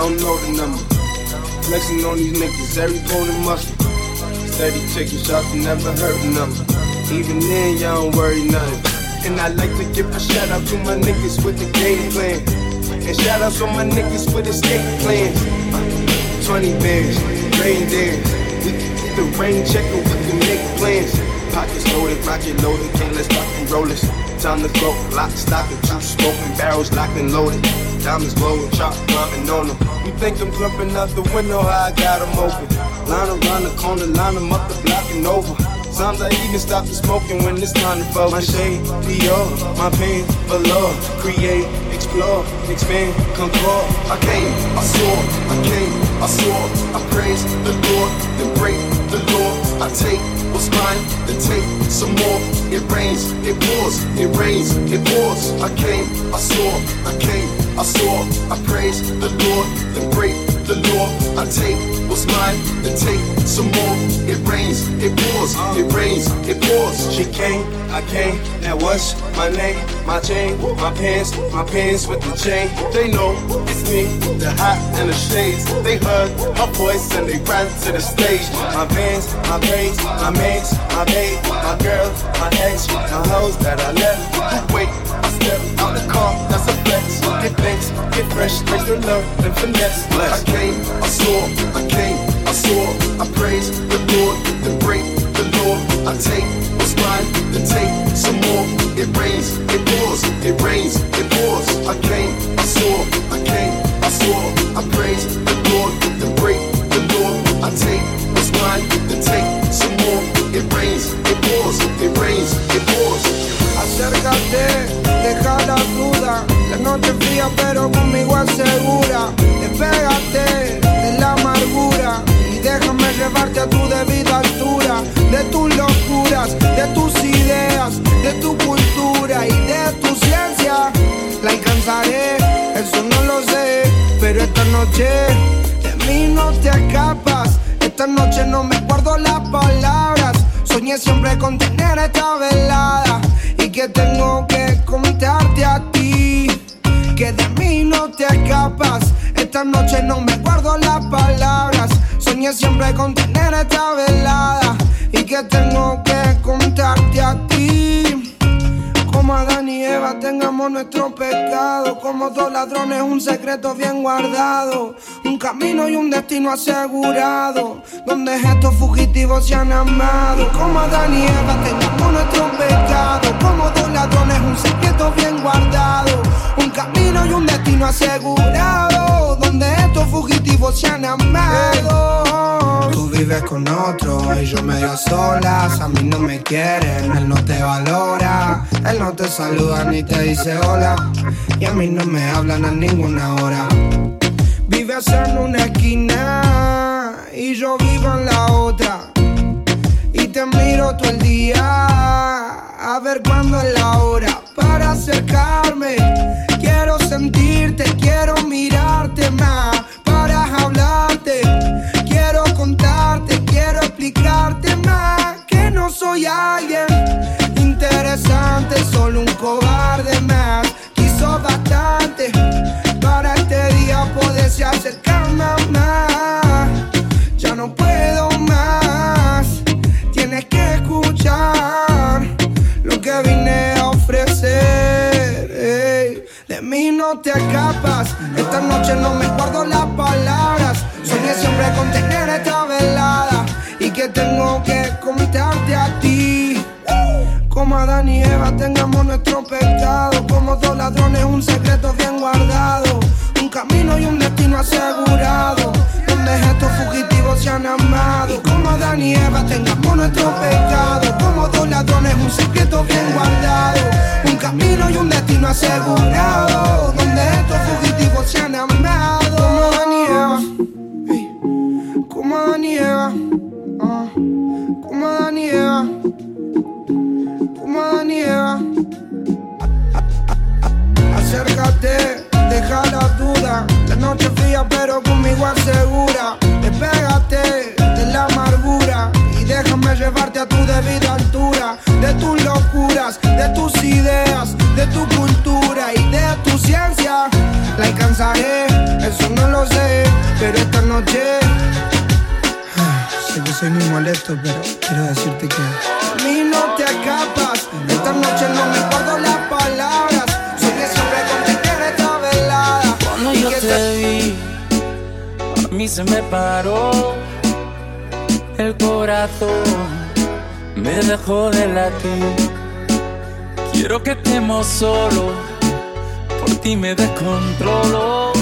don't know the number. Flexing on these niggas, every bone and muscle. Steady taking shots, never hurting them. Even then, y'all don't worry nothing. And I like to give a shout out to my niggas with the game plan. And shout out to my niggas with escape plans. Uh, 20 bears, reindeers. We can get the rain checker, we can make plans. Pockets loaded, rocket loaded, can't let's rock and roll this. Time to go, lock, stock, and two smoking barrels locked and loaded. Diamonds glowing, chop climbing on them. You think I'm jumping out the window, how I got them open. Line around the corner, line them up the block and over. Sometimes I even stop the smoking when it's time to focus. My shade, Dior, my pain, below. Create, explore, expand, concord. I came, I saw, I came, I saw. I praise the Lord, then break the law. I take what's mine, then take some more. It rains, it pours, it rains, it pours. I came, I saw, I came, I saw. I praise the Lord, then break the law. I take what's mine, then take some more. It rains, it pours, it rains, it pours. She came, I came, now what's my name? My chain, my pants, my pants with the chain. They know it's me, the hot and the shades. They heard my voice and they ran to the stage. My vans, my braids, my mates, my babe, my girl, my ex, my hoes that I left. Wait, I step out the car, that's a flex. Get thanks, get fresh, raise the love and finesse. I came, I saw, I came, I saw, I praise the Lord, then break the law. I take what's mine, then take some more. It rains, it pours, it rains, it pours. I came, I saw, I came, I saw, I praise the Lord, then break the law. I take what's mine, then take some more. It rains, it pours, it rains, it pours. Acércate, deja la duda. La noche fría, pero conmigo asegura. Despégate de la amargura y déjame llevarte a tu debida altura. De tus locuras, de tus ideas, de tu cultura y de tu ciencia. La alcanzaré, eso no lo sé, pero esta noche de mí no te escapas. Esta noche no me guardo las palabras. Soñé siempre con tener esta velada y que tengo que contarte a ti que de mí no te escapas. Esta noche no me guardo las palabras. Soñé siempre con tener esta velada y que tengo que contarte a ti. Como Adán y Eva tengamos nuestro pecado. Como dos ladrones, un secreto bien guardado. Un camino y un destino asegurado. Donde estos fugitivos se han amado. Como Adán y Eva tengamos nuestro pecado. Como dos ladrones, un secreto bien guardado. Un camino y un destino asegurado. Donde estos fugitivos se han amado. Tú vives con otro y yo medio solas. A mí no me quieren, él no te valora. Él no te saluda ni te dice hola. Y a mí no me hablan a ninguna hora. Vives en una esquina y yo vivo en la otra. Y te miro todo el día a ver cuándo es la hora para acercarme. Quiero sentirte, quiero mirarte más para hablarte. Contarte, quiero explicarte más que no soy alguien interesante, solo un cobarde soy muy molesto, pero quiero decirte que. A mí no te escapas. Esta noche no me acuerdo las palabras. Soy de siempre con esta velada. Cuando yo te vi, a mí se me paró el corazón. Me dejó de latir. Quiero que estemos solo. Por ti me descontrolo.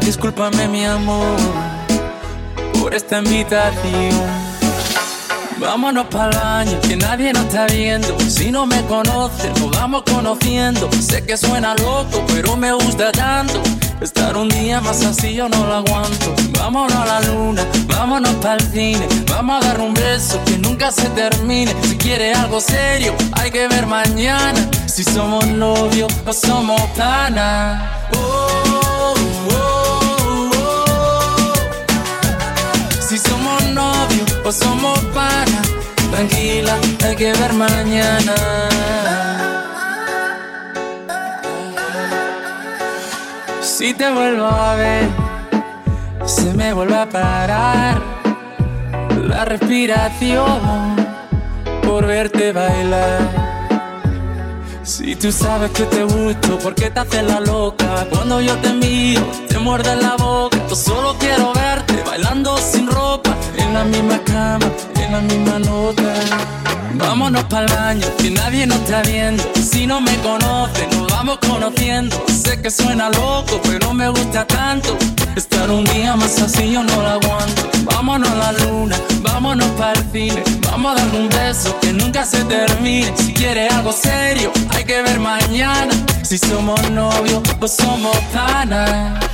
Discúlpame, mi amor por esta invitación. Vámonos para el baño, que nadie nos está viendo. Si no me conoces, nos vamos conociendo. Sé que suena loco, pero me gusta tanto. Estar un día más así yo no lo aguanto. Vámonos a la luna, vámonos para el cine. Vamos a dar un beso que nunca se termine. Si quiere algo serio, hay que ver mañana. Si somos novios o somos pana. Oh. Si somos novios o somos pana. Tranquila, hay que ver mañana. Si te vuelvo a ver, se me vuelve a parar la respiración por verte bailar. Si tú sabes que te gusto, ¿por qué te haces la loca? Cuando yo te miro, te muerde la boca. Solo quiero verte bailando sin ropa, en la misma cama, en la misma nota. Vámonos para el baño, que nadie nos está viendo. Si no me conoce, nos vamos conociendo. Sé que suena loco, pero me gusta tanto. Estar un día más así yo no lo aguanto. Vámonos a la luna, vámonos para el cine. Vamos a dar un beso que nunca se termine. Si quieres algo serio, hay que ver mañana. Si somos novios o somos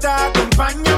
somos nada.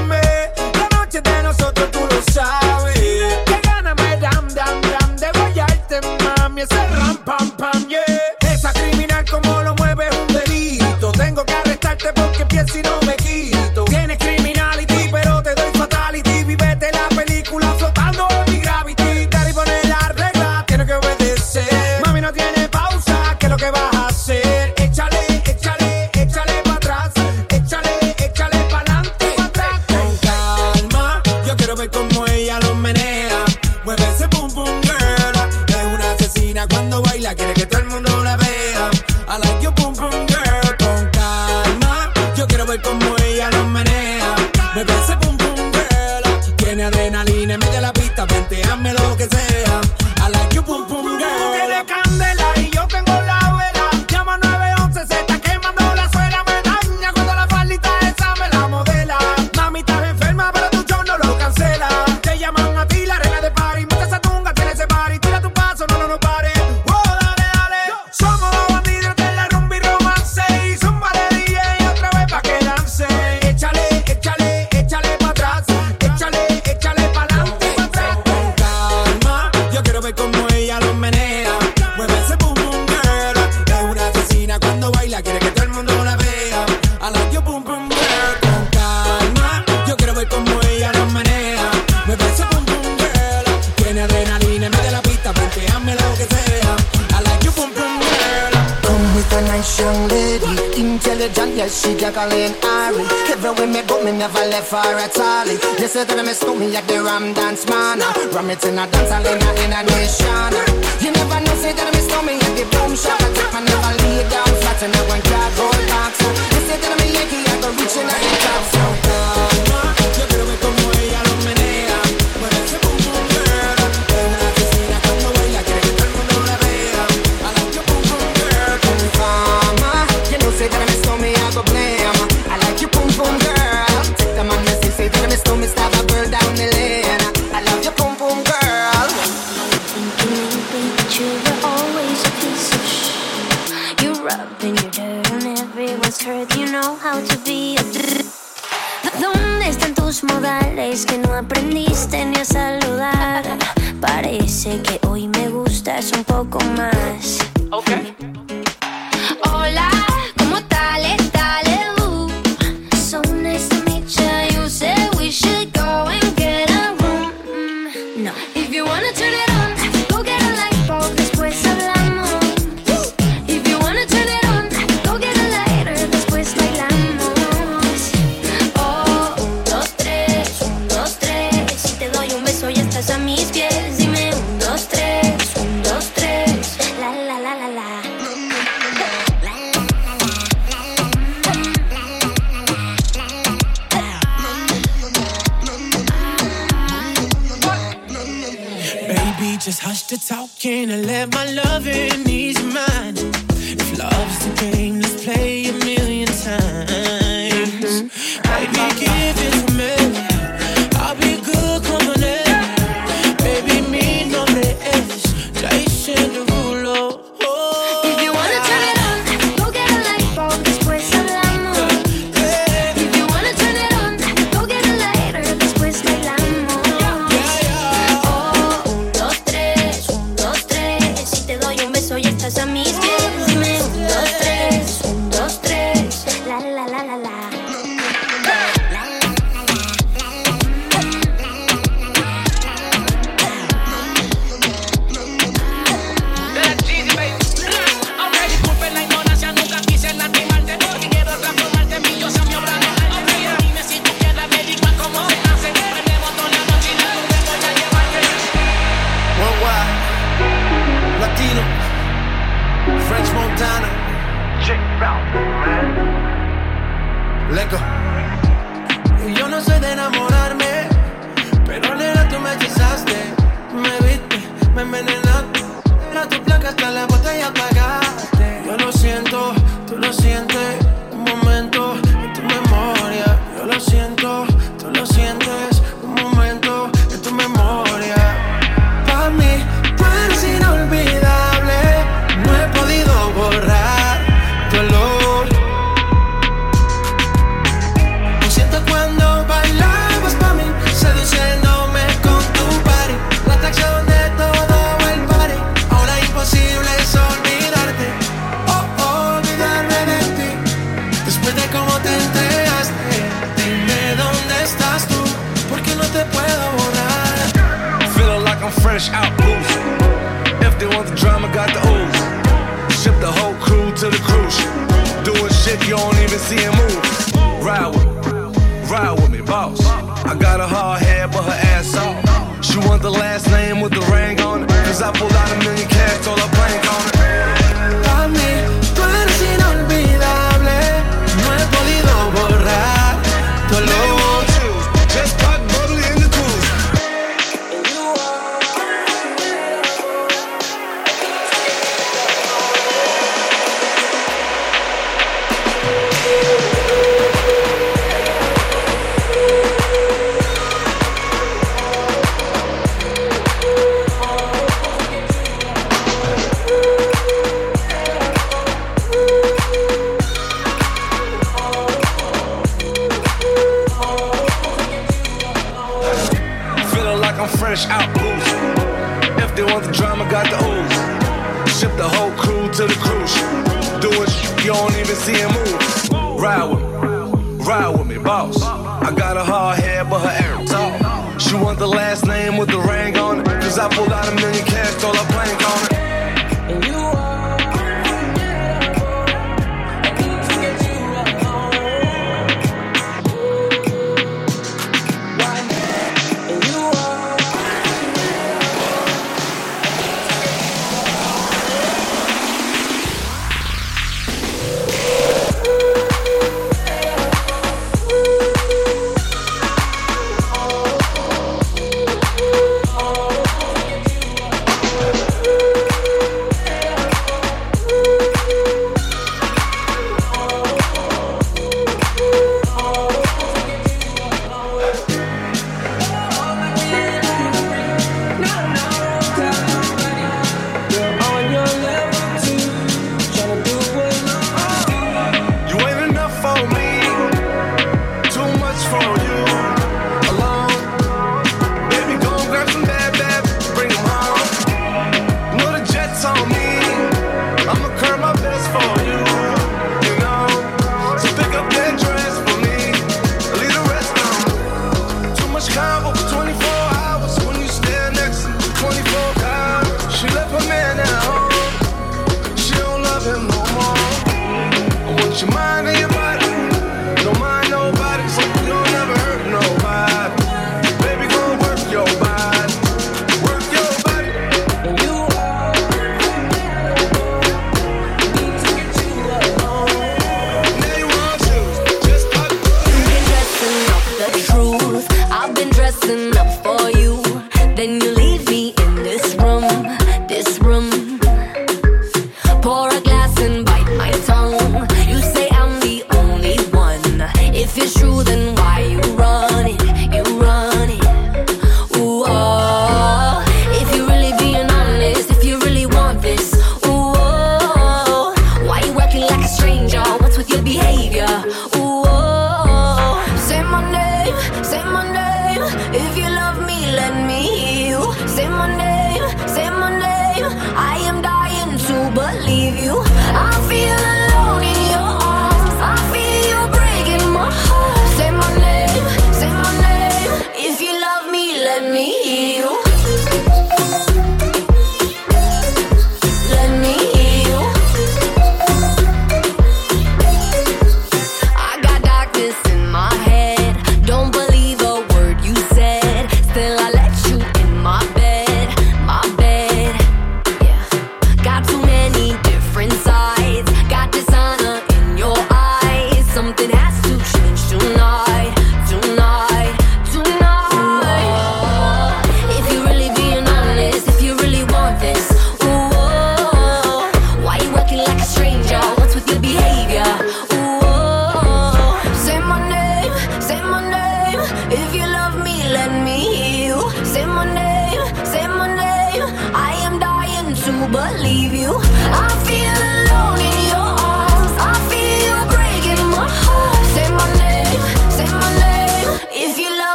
for a tally. You say that I miss me like the Ram Dance man. Ram it in a dance hall in a, in a nation. You never know, say that I miss me at the boom shop. I take my never lay down flat and I want cardboard box. You say that I'm a Yankee, I go reaching out the top. So, come on, you're gonna ¿Dónde están tus modales que no aprendiste ni a saludar? Parece que hoy me gustas un poco más. Okay. Hola. Can I let my love in ease my Ride with me, ride with me, boss. I got a hard head, but her arrow tall. She want the last name with the ring on it. Cause I pulled out a million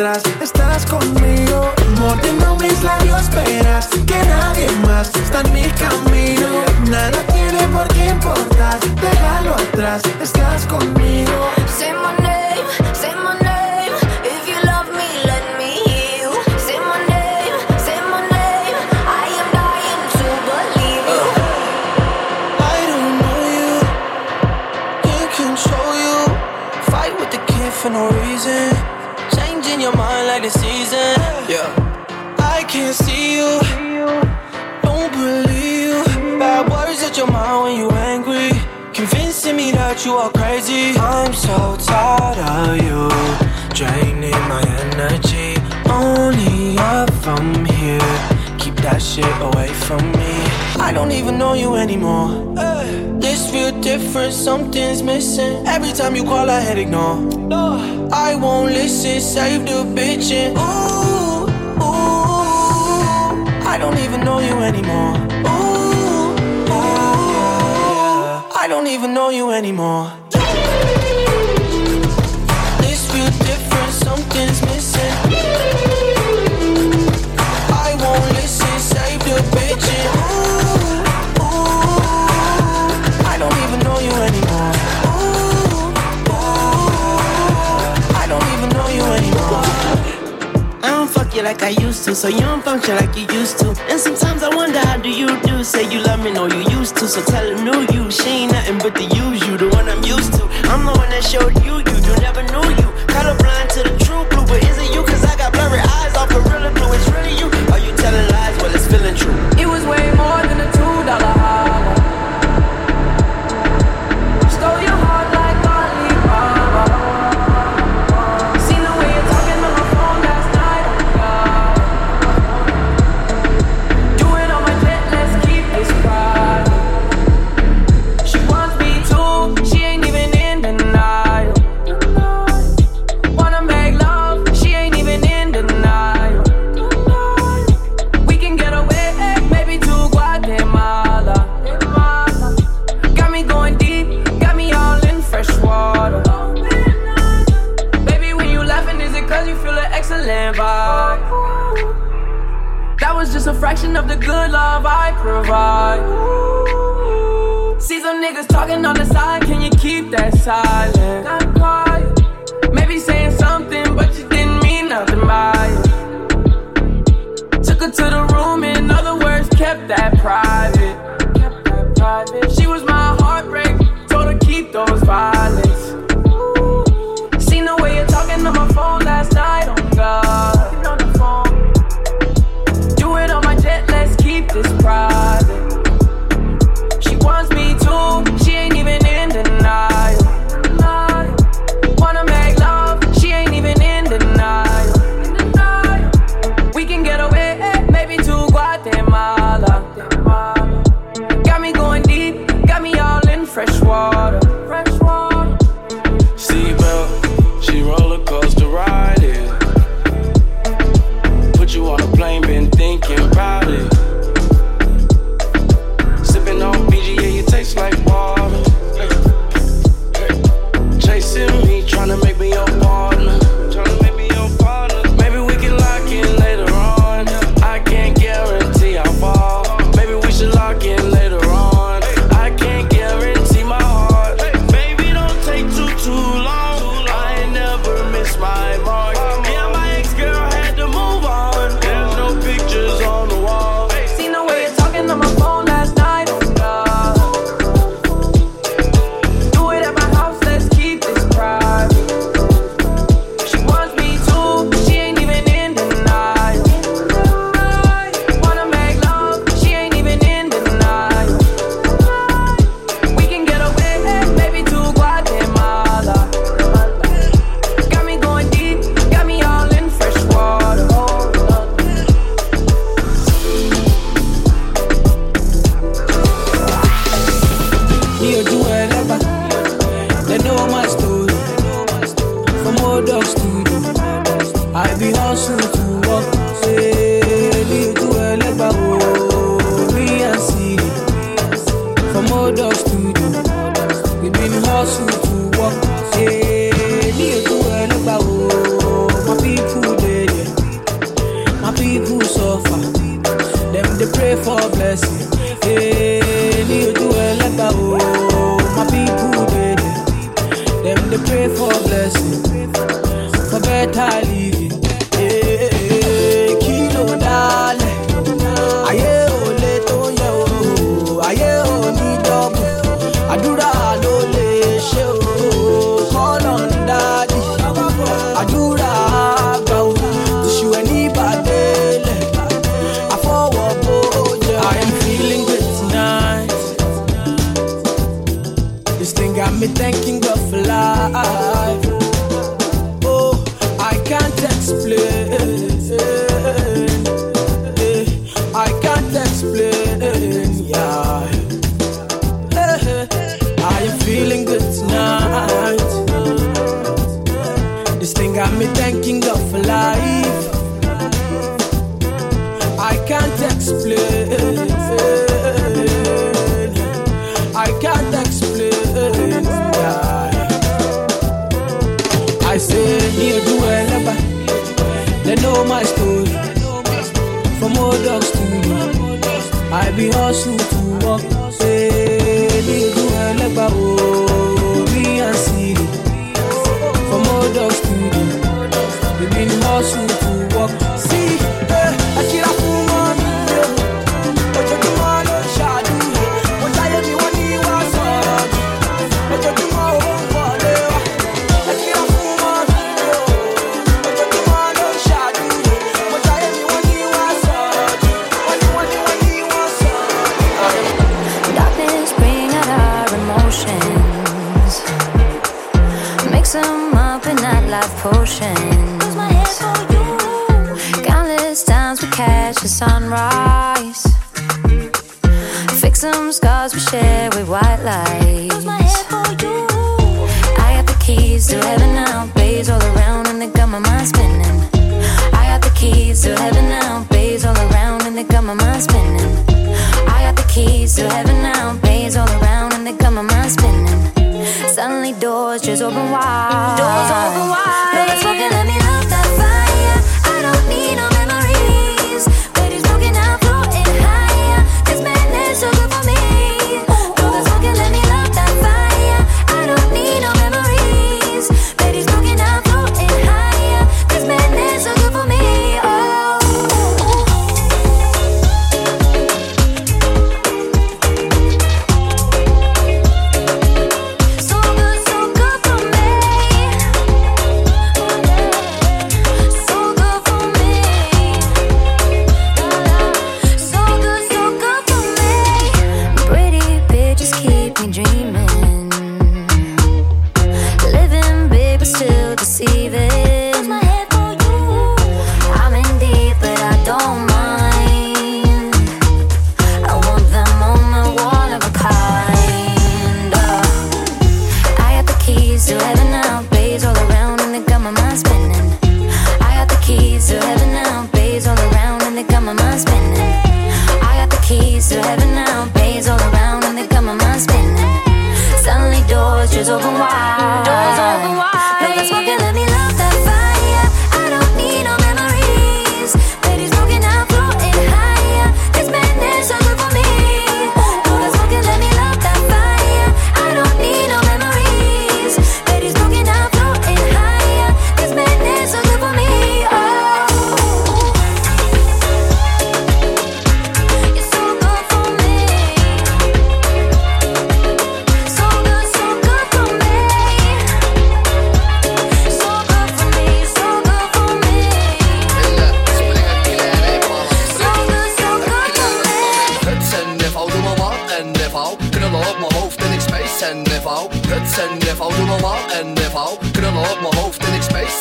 atrás, estarás conmigo. Mordiendo mis labios, verás que nadie más está en mi camino. Nada tiene por qué importar, déjalo atrás, estás energy. Only up from here. Keep that shit away from me. I don't even know you anymore. Hey. This feel different, something's missing. Every time you call, I hit ignore. No. I won't listen, save the bitch ooh, ooh. I don't even know you anymore. Ooh, ooh. yeah. I don't even know you anymore. you like I used to, so you don't function like you used to. And sometimes I wonder how do you do? Say you love me, no, you used to. So tell a new you, she ain't nothing but the usual, the one I'm used to. I'm the one that showed you fraction of the good love I provide. See some niggas talking on the side, can you keep that silent? I'm quiet. Maybe saying something, but you didn't mean nothing by it. Took her to the room, in other words, kept that pride.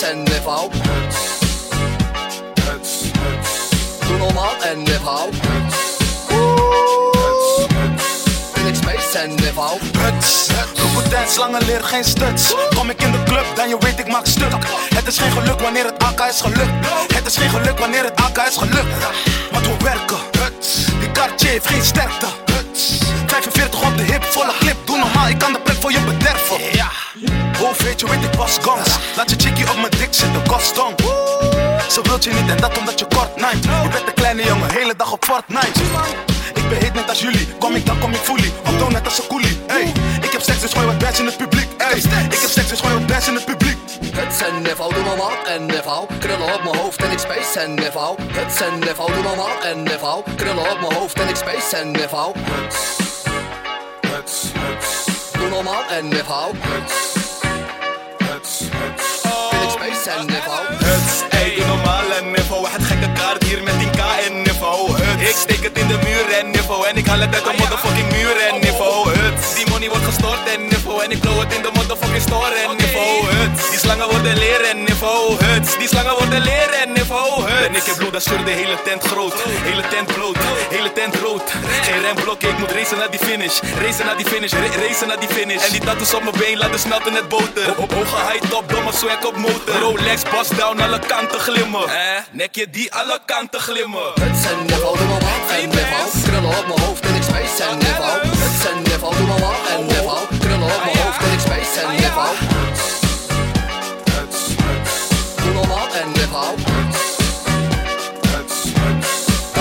En niveau Doe normaal en niveau En ik space en niveau Huts, roepen dance, slangen leer geen stuts. Kom ik in de club, dan je weet ik maak stuk. Het is geen geluk wanneer het AK is gelukt. Het is geen geluk wanneer het AK is gelukt. Want we werken, huts. die Cartier heeft geen sterkte. Huts. 45 op de hip, volle clip, doe normaal, ik kan de plek voor je bederven. Ja, hoofd weet je, weet ik pas gans Laat je chickie op mijn dik zitten, kostom Ze wilt je niet en dat omdat je kort night Je bent een kleine jongen, hele dag op Fortnite. Ik ben heet net als jullie, kom ik dan kom ik fully Op doe net als een coolie, hey. Ik heb seks dus gooi wat bands in het publiek, hey. Ik heb seks. Dus gooi wat bands in het publiek. Huts en niveau, doe maar wat en niveau Krullen op mijn hoofd en ik space en niveau Huts en niveau, doe maar wat en niveau Krullen op mijn hoofd en ik space en niveau Doe normaal en En en niveau Huts, ey, doe normaal en niveau Het gekke kaart hier met 10k en niveau Huts, ik steek het in de muur en niveau En ik haal het uit de motherfucking muur en niveau Huts, die money wordt gestort en niveau En ik blow het in de motherfucking store en die slangen worden leren en niveau Huts, die slangen worden leren en niveau Huts. En ik heb bloed, dat scheur de hele tent groot. Hele tent bloot, hele tent rood. Geen remblok, ik moet racen naar die finish. Racen naar die finish, ra- racen naar die finish. En die tattoos op mijn been laten smelten net boter. Op hoge high top, domme swag op motor. Rolex, bust down, alle kanten glimmen. Eh, nekje die alle kanten glimmen. Huts en niveau, doe maar wat. En niveau Krullen op mijn hoofd en ik space. En niveau Huts en niveau, doe maar wat. En niveau Op mijn hoofd en ik space en niveau Doe normaal en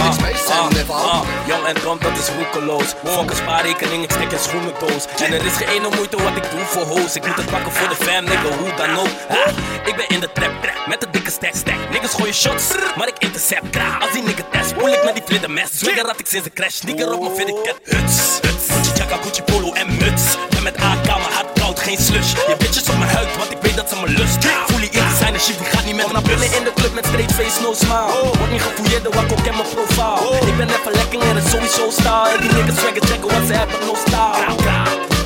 ik space en niveau Ah, Jong en dom, dat is roekeloos. Fuck een spaarrekening, ik stik in schoenendoos. En er is geen ene moeite wat ik doe voor hoes. Ik moet het pakken voor de fam, nigga, hoe dan ook. Ah, ik ben in de trap, trap, met de dikke stack, stack. Niggas gooien shots, maar ik intercept. Kraag, als die nigga test, voel ik met die vlidder mes. Swigger had ik sinds de crash, nigger op mijn vind ik het huts. huts. Gucci polo en muts. Ben met AK, mijn hart koud, geen slush. Je bitches op mijn huid, want ik weet dat ze me lust. Voel die in zijn en shit, die gaat niet met naar binnen in de club met straight face, no smile. Word niet gefouilleerd, de wakko ken mijn profile. Ik ben even lekker en het sowieso style. En die niggas swagger checken, want ze hebben no style.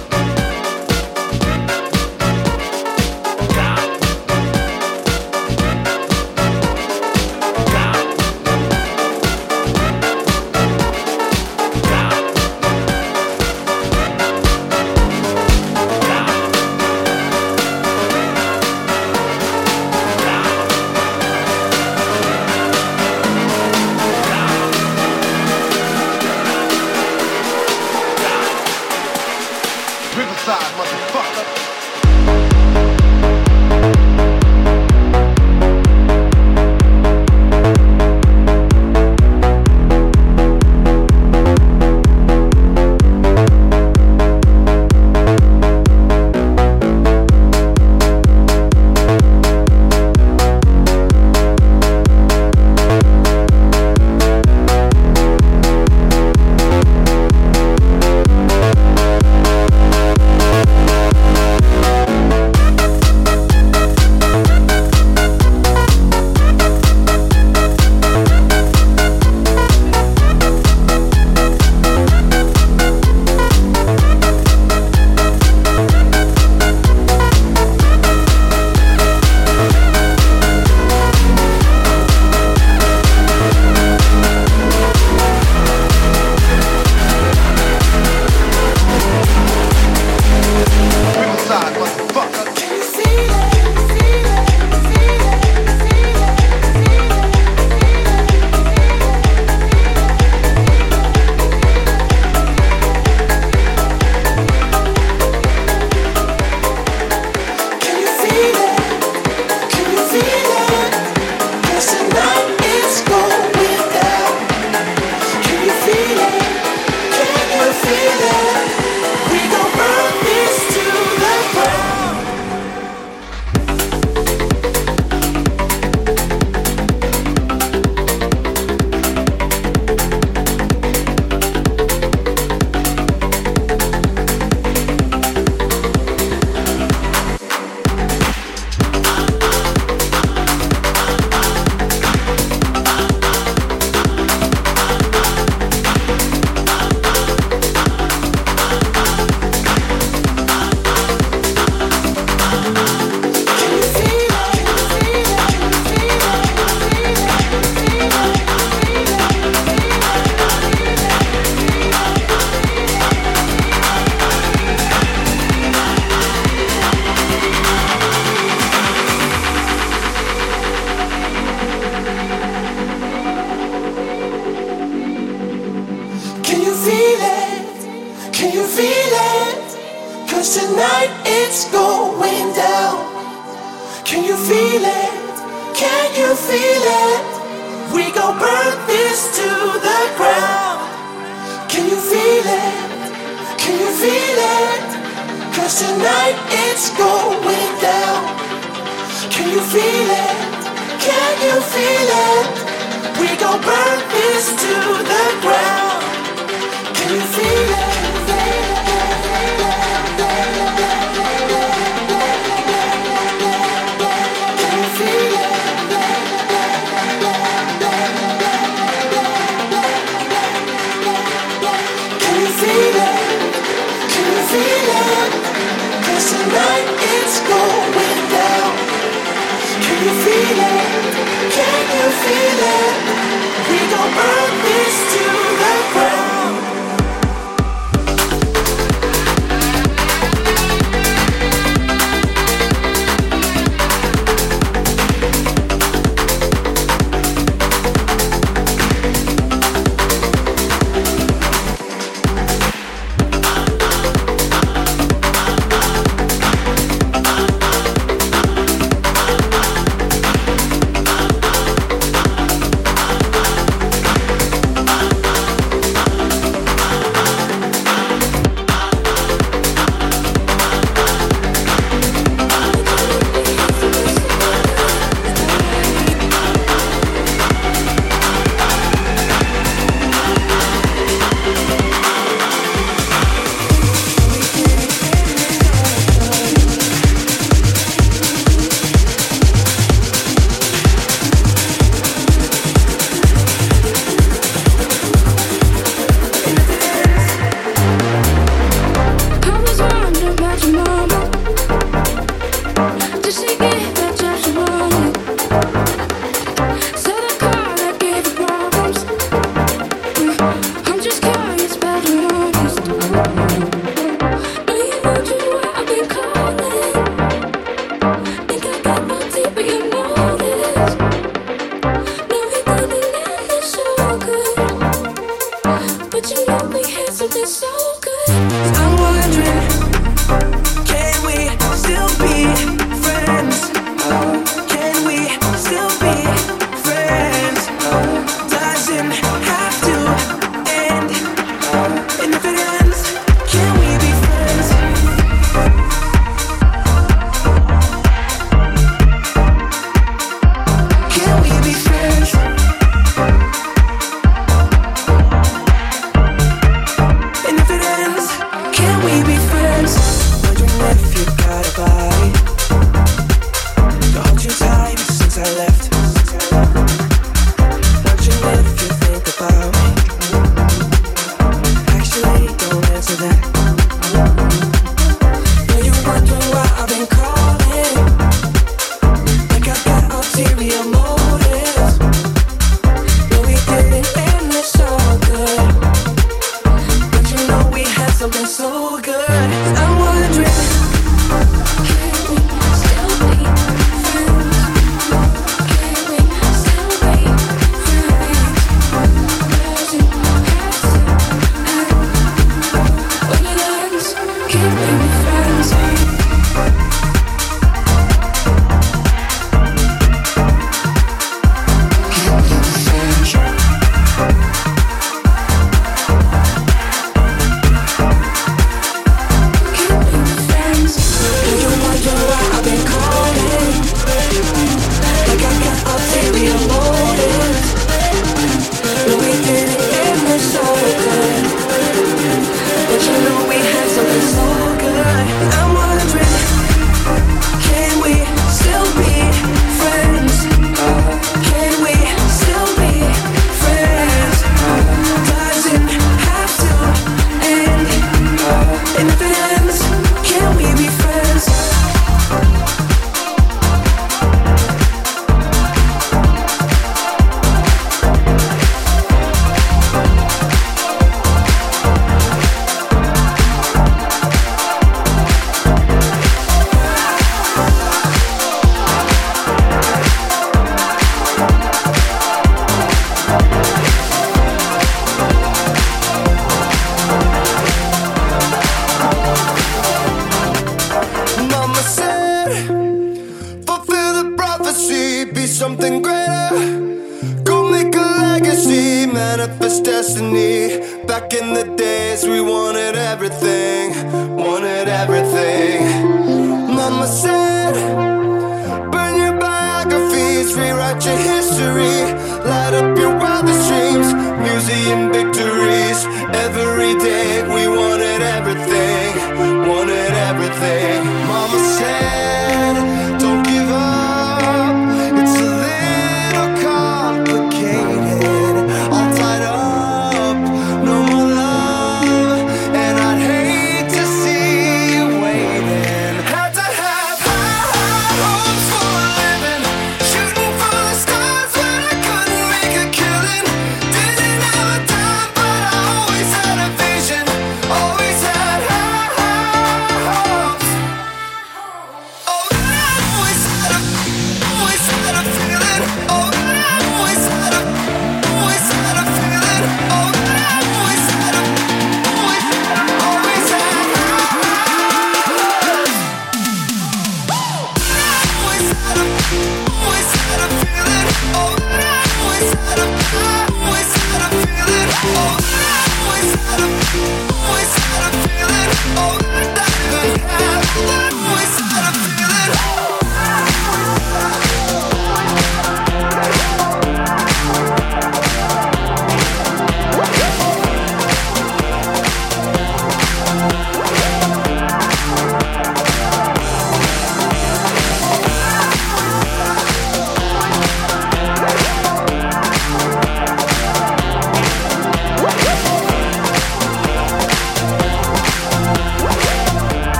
Wanted everything.